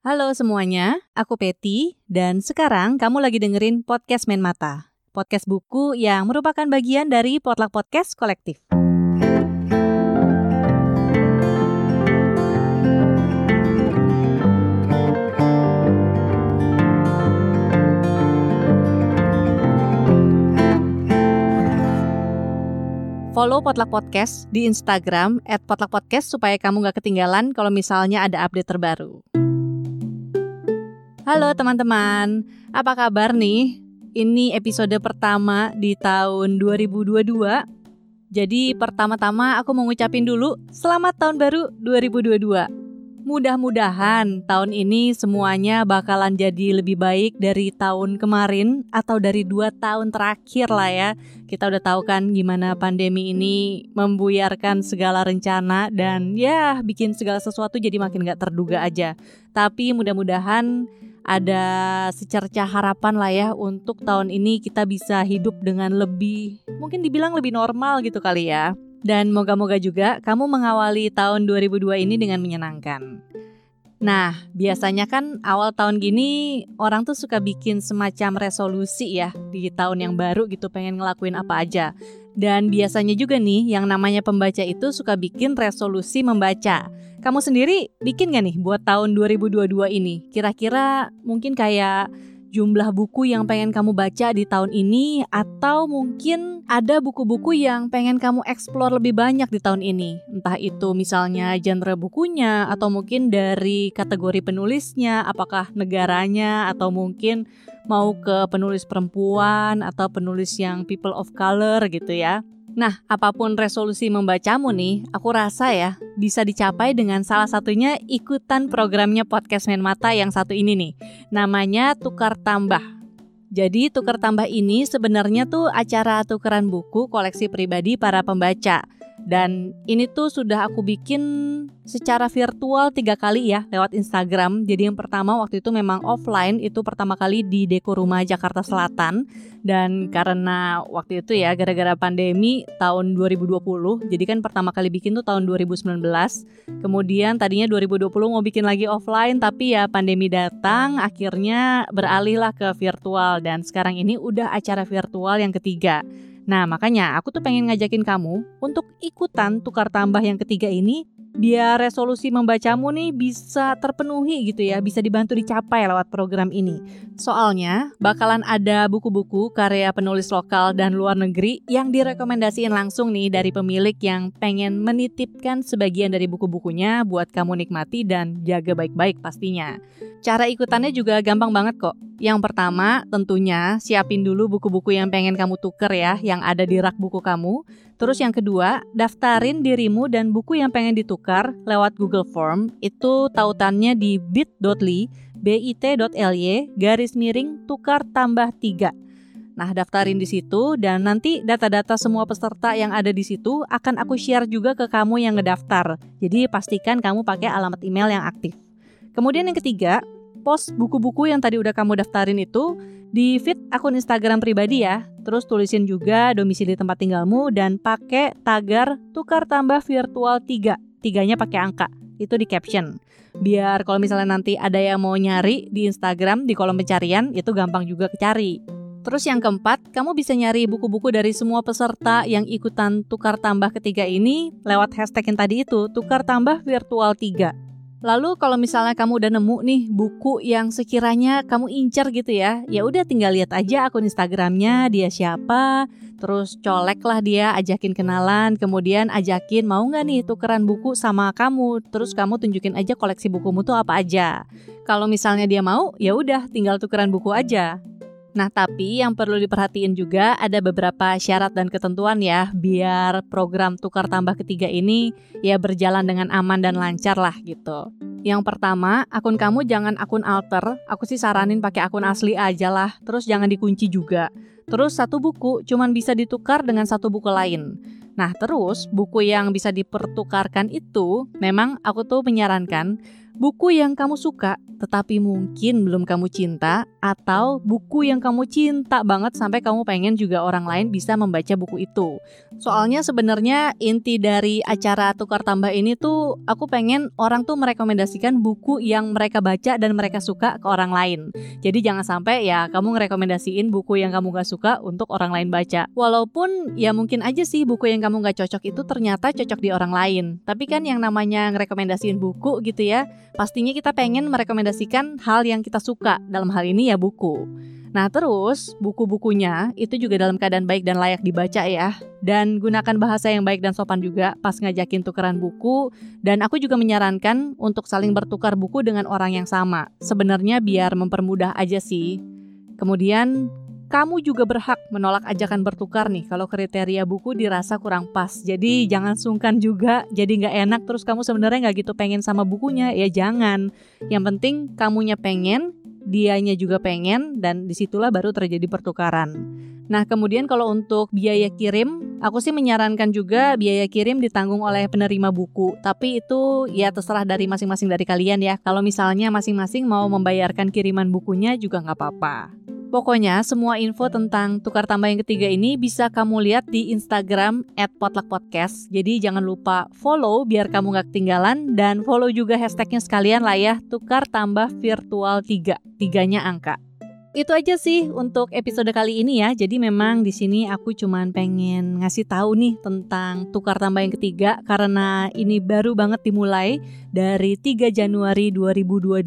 Halo semuanya, aku Peti dan sekarang kamu lagi dengerin podcast Main Mata. Podcast buku yang merupakan bagian dari Potluck Podcast Kolektif. Follow Potluck Podcast di Instagram at Potluck Podcast supaya kamu gak ketinggalan kalau misalnya ada update terbaru. Halo teman-teman, apa kabar nih? Ini episode pertama di tahun 2022. Jadi pertama-tama aku mau ngucapin dulu selamat tahun baru 2022. Mudah-mudahan tahun ini semuanya bakalan jadi lebih baik dari tahun kemarin atau dari dua tahun terakhir lah ya. Kita udah tahu kan gimana pandemi ini membuyarkan segala rencana dan ya bikin segala sesuatu jadi makin gak terduga aja. Tapi mudah-mudahan ada secerca harapan lah ya untuk tahun ini kita bisa hidup dengan lebih mungkin dibilang lebih normal gitu kali ya. Dan moga-moga juga kamu mengawali tahun 2002 ini dengan menyenangkan. Nah, biasanya kan awal tahun gini orang tuh suka bikin semacam resolusi ya di tahun yang baru gitu pengen ngelakuin apa aja. Dan biasanya juga nih yang namanya pembaca itu suka bikin resolusi membaca. Kamu sendiri bikin gak nih buat tahun 2022 ini? Kira-kira mungkin kayak jumlah buku yang pengen kamu baca di tahun ini atau mungkin ada buku-buku yang pengen kamu explore lebih banyak di tahun ini. Entah itu misalnya genre bukunya atau mungkin dari kategori penulisnya, apakah negaranya atau mungkin mau ke penulis perempuan atau penulis yang people of color gitu ya. Nah, apa pun resolusi membacamu nih, aku rasa ya bisa dicapai dengan salah satunya ikutan programnya podcast Main Mata yang satu ini nih. Namanya Tukar Tambah. Jadi Tukar Tambah ini sebenarnya tuh acara tukeran buku koleksi pribadi para pembaca. Dan ini tuh sudah aku bikin secara virtual tiga kali ya lewat Instagram. Jadi yang pertama waktu itu memang offline itu pertama kali di Deko Rumah Jakarta Selatan. Dan karena waktu itu ya gara-gara pandemi tahun 2020, jadi kan pertama kali bikin tuh tahun 2019. Kemudian tadinya 2020 mau bikin lagi offline tapi ya pandemi datang akhirnya beralihlah ke virtual dan sekarang ini udah acara virtual yang ketiga. Nah, makanya aku tuh pengen ngajakin kamu untuk ikutan tukar tambah yang ketiga ini biar resolusi membacamu nih bisa terpenuhi gitu ya, bisa dibantu dicapai lewat program ini. Soalnya bakalan ada buku-buku karya penulis lokal dan luar negeri yang direkomendasiin langsung nih dari pemilik yang pengen menitipkan sebagian dari buku-bukunya buat kamu nikmati dan jaga baik-baik pastinya. Cara ikutannya juga gampang banget kok. Yang pertama, tentunya siapin dulu buku-buku yang pengen kamu tuker ya, yang ada di rak buku kamu. Terus yang kedua, daftarin dirimu dan buku yang pengen ditukar lewat Google Form. Itu tautannya di bit.ly, bit.ly, garis miring tukar tambah 3. Nah, daftarin di situ dan nanti data-data semua peserta yang ada di situ akan aku share juga ke kamu yang ngedaftar. Jadi pastikan kamu pakai alamat email yang aktif. Kemudian yang ketiga, post buku-buku yang tadi udah kamu daftarin itu di feed akun Instagram pribadi ya. Terus tulisin juga domisili tempat tinggalmu dan pakai tagar tukar tambah virtual 3. Tiganya pakai angka. Itu di caption. Biar kalau misalnya nanti ada yang mau nyari di Instagram di kolom pencarian itu gampang juga kecari. Terus yang keempat, kamu bisa nyari buku-buku dari semua peserta yang ikutan tukar tambah ketiga ini lewat hashtag yang tadi itu, tukar tambah virtual 3. Lalu kalau misalnya kamu udah nemu nih buku yang sekiranya kamu incer gitu ya, ya udah tinggal lihat aja akun Instagramnya dia siapa, terus colek lah dia, ajakin kenalan, kemudian ajakin mau nggak nih tukeran buku sama kamu, terus kamu tunjukin aja koleksi bukumu tuh apa aja. Kalau misalnya dia mau, ya udah tinggal tukeran buku aja. Nah, tapi yang perlu diperhatiin juga ada beberapa syarat dan ketentuan ya biar program tukar tambah ketiga ini ya berjalan dengan aman dan lancar lah gitu. Yang pertama, akun kamu jangan akun alter. Aku sih saranin pakai akun asli aja lah. Terus jangan dikunci juga. Terus satu buku cuman bisa ditukar dengan satu buku lain. Nah, terus buku yang bisa dipertukarkan itu memang aku tuh menyarankan buku yang kamu suka tetapi mungkin belum kamu cinta atau buku yang kamu cinta banget sampai kamu pengen juga orang lain bisa membaca buku itu. Soalnya sebenarnya inti dari acara tukar tambah ini tuh aku pengen orang tuh merekomendasikan buku yang mereka baca dan mereka suka ke orang lain. Jadi jangan sampai ya kamu ngerekomendasiin buku yang kamu gak suka untuk orang lain baca. Walaupun ya mungkin aja sih buku yang kamu gak cocok itu ternyata cocok di orang lain. Tapi kan yang namanya ngerekomendasiin buku gitu ya, pastinya kita pengen merekomendasikan hal yang kita suka. Dalam hal ini ya buku. Nah terus buku-bukunya itu juga dalam keadaan baik dan layak dibaca ya Dan gunakan bahasa yang baik dan sopan juga pas ngajakin tukeran buku Dan aku juga menyarankan untuk saling bertukar buku dengan orang yang sama Sebenarnya biar mempermudah aja sih Kemudian kamu juga berhak menolak ajakan bertukar nih kalau kriteria buku dirasa kurang pas. Jadi jangan sungkan juga, jadi nggak enak terus kamu sebenarnya nggak gitu pengen sama bukunya, ya jangan. Yang penting kamunya pengen, dianya juga pengen, dan di situlah baru terjadi pertukaran. Nah kemudian kalau untuk biaya kirim, aku sih menyarankan juga biaya kirim ditanggung oleh penerima buku. Tapi itu ya terserah dari masing-masing dari kalian ya. Kalau misalnya masing-masing mau membayarkan kiriman bukunya juga nggak apa-apa. Pokoknya semua info tentang tukar tambah yang ketiga ini bisa kamu lihat di Instagram @potluckpodcast. Jadi jangan lupa follow biar kamu gak ketinggalan dan follow juga hashtagnya sekalian lah ya tukar tambah virtual 3. Tiganya angka. Itu aja sih untuk episode kali ini ya. Jadi memang di sini aku cuman pengen ngasih tahu nih tentang tukar tambah yang ketiga karena ini baru banget dimulai dari 3 Januari 2022.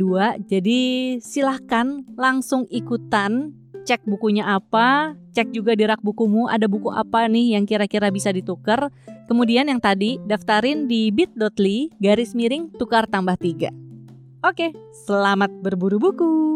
Jadi silahkan langsung ikutan cek bukunya apa, cek juga di rak bukumu ada buku apa nih yang kira-kira bisa ditukar. Kemudian yang tadi daftarin di bit.ly garis miring tukar tambah 3. Oke, selamat berburu buku.